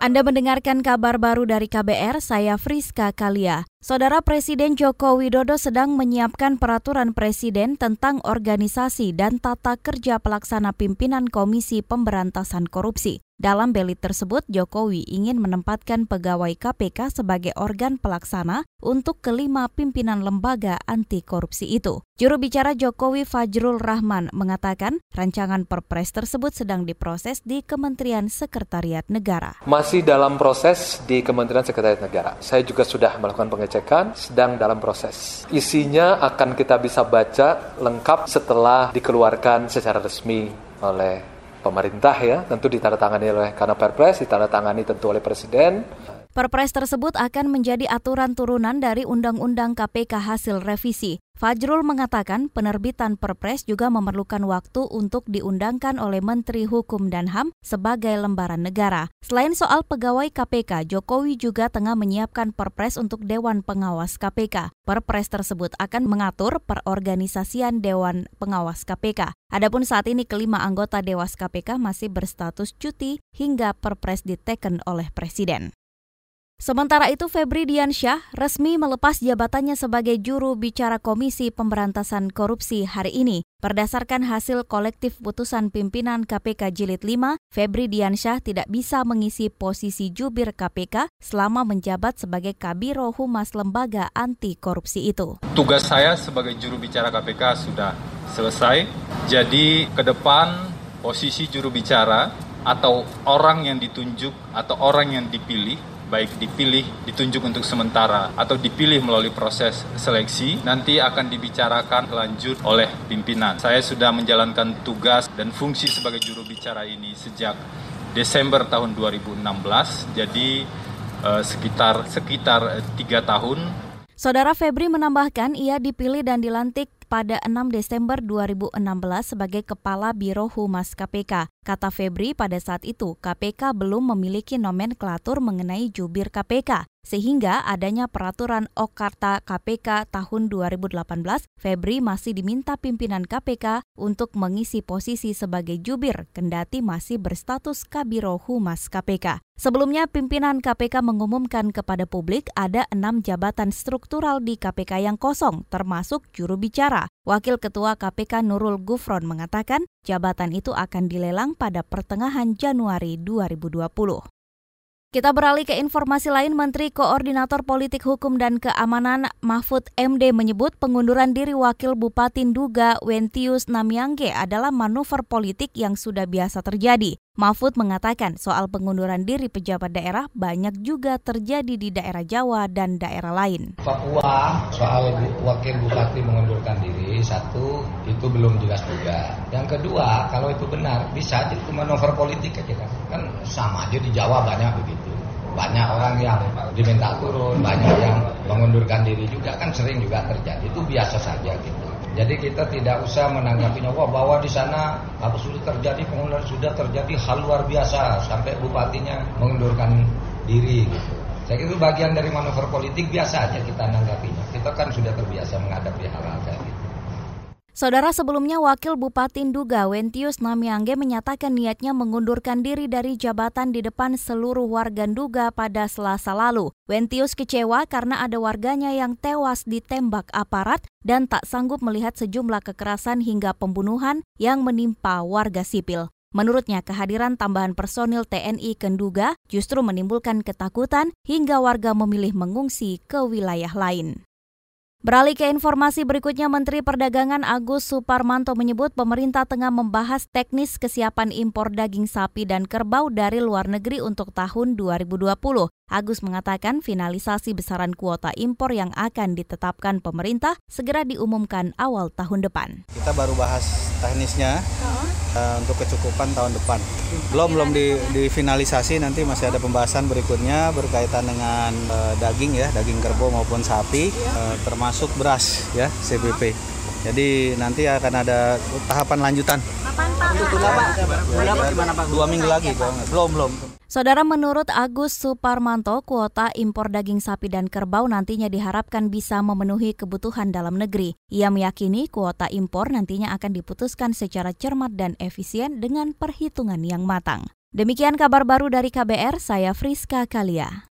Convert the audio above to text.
Anda mendengarkan kabar baru dari KBR, saya Friska Kalia. Saudara Presiden Joko Widodo sedang menyiapkan peraturan presiden tentang organisasi dan tata kerja pelaksana pimpinan Komisi Pemberantasan Korupsi. Dalam belit tersebut, Jokowi ingin menempatkan pegawai KPK sebagai organ pelaksana untuk kelima pimpinan lembaga anti korupsi itu. Juru bicara Jokowi Fajrul Rahman mengatakan rancangan perpres tersebut sedang diproses di Kementerian Sekretariat Negara. Masih dalam proses di Kementerian Sekretariat Negara. Saya juga sudah melakukan pengecekan, sedang dalam proses. Isinya akan kita bisa baca lengkap setelah dikeluarkan secara resmi oleh pemerintah ya, tentu ditandatangani oleh karena Perpres ditandatangani tentu oleh Presiden. Perpres tersebut akan menjadi aturan turunan dari Undang-Undang KPK hasil revisi. Fajrul mengatakan penerbitan Perpres juga memerlukan waktu untuk diundangkan oleh Menteri Hukum dan HAM sebagai lembaran negara. Selain soal pegawai KPK, Jokowi juga tengah menyiapkan Perpres untuk Dewan Pengawas KPK. Perpres tersebut akan mengatur perorganisasian Dewan Pengawas KPK. Adapun saat ini kelima anggota Dewas KPK masih berstatus cuti hingga Perpres diteken oleh Presiden. Sementara itu Febri Diansyah resmi melepas jabatannya sebagai juru bicara Komisi Pemberantasan Korupsi hari ini. Berdasarkan hasil kolektif putusan pimpinan KPK Jilid 5, Febri Diansyah tidak bisa mengisi posisi jubir KPK selama menjabat sebagai Kabiro Humas Lembaga Anti Korupsi itu. Tugas saya sebagai juru bicara KPK sudah selesai. Jadi ke depan posisi juru bicara atau orang yang ditunjuk atau orang yang dipilih baik dipilih, ditunjuk untuk sementara, atau dipilih melalui proses seleksi, nanti akan dibicarakan lanjut oleh pimpinan. Saya sudah menjalankan tugas dan fungsi sebagai juru bicara ini sejak Desember tahun 2016, jadi eh, sekitar sekitar tiga tahun. Saudara Febri menambahkan ia dipilih dan dilantik pada 6 Desember 2016 sebagai Kepala Biro Humas KPK. Kata Febri pada saat itu KPK belum memiliki nomenklatur mengenai jubir KPK. Sehingga adanya peraturan Okarta KPK tahun 2018, Febri masih diminta pimpinan KPK untuk mengisi posisi sebagai jubir, kendati masih berstatus Kabiro Humas KPK. Sebelumnya, pimpinan KPK mengumumkan kepada publik ada enam jabatan struktural di KPK yang kosong, termasuk juru bicara. Wakil Ketua KPK Nurul Gufron mengatakan jabatan itu akan dilelang pada pertengahan Januari 2020. Kita beralih ke informasi lain, Menteri Koordinator Politik Hukum dan Keamanan Mahfud MD menyebut pengunduran diri Wakil Bupati Nduga Wentius Namyangge adalah manuver politik yang sudah biasa terjadi. Mahfud mengatakan soal pengunduran diri pejabat daerah banyak juga terjadi di daerah Jawa dan daerah lain. Papua soal wakil bupati mengundurkan diri satu itu belum jelas juga. Yang kedua kalau itu benar bisa itu manuver politik aja kan. Kan sama aja di Jawa banyak begitu banyak orang yang diminta turun, banyak yang mengundurkan diri juga kan sering juga terjadi. Itu biasa saja gitu. Jadi kita tidak usah menanggapinya wah bahwa di sana apa sudah terjadi pengunduran sudah terjadi hal luar biasa sampai bupatinya mengundurkan diri gitu. Saya kira itu bagian dari manuver politik biasa aja kita menanggapinya. Kita kan sudah terbiasa menghadapi hal-hal kayak. Saudara sebelumnya Wakil Bupati Nduga Wentius Namyangge menyatakan niatnya mengundurkan diri dari jabatan di depan seluruh warga Nduga pada selasa lalu. Wentius kecewa karena ada warganya yang tewas ditembak aparat dan tak sanggup melihat sejumlah kekerasan hingga pembunuhan yang menimpa warga sipil. Menurutnya, kehadiran tambahan personil TNI ke Nduga justru menimbulkan ketakutan hingga warga memilih mengungsi ke wilayah lain. Beralih ke informasi berikutnya, Menteri Perdagangan Agus Suparmanto menyebut pemerintah tengah membahas teknis kesiapan impor daging sapi dan kerbau dari luar negeri untuk tahun 2020. Agus mengatakan finalisasi besaran kuota impor yang akan ditetapkan pemerintah segera diumumkan awal tahun depan. Kita baru bahas teknisnya uh, untuk kecukupan tahun depan. Belum belum di, difinalisasi nanti masih ada pembahasan berikutnya berkaitan dengan uh, daging ya, daging kerbau maupun sapi uh, termasuk beras ya CBP. Jadi nanti akan ada tahapan lanjutan. Kapan Pak? Dua minggu lagi, belum belum. Saudara menurut Agus Suparmanto, kuota impor daging sapi dan kerbau nantinya diharapkan bisa memenuhi kebutuhan dalam negeri. Ia meyakini kuota impor nantinya akan diputuskan secara cermat dan efisien dengan perhitungan yang matang. Demikian kabar baru dari KBR, saya Friska Kalia.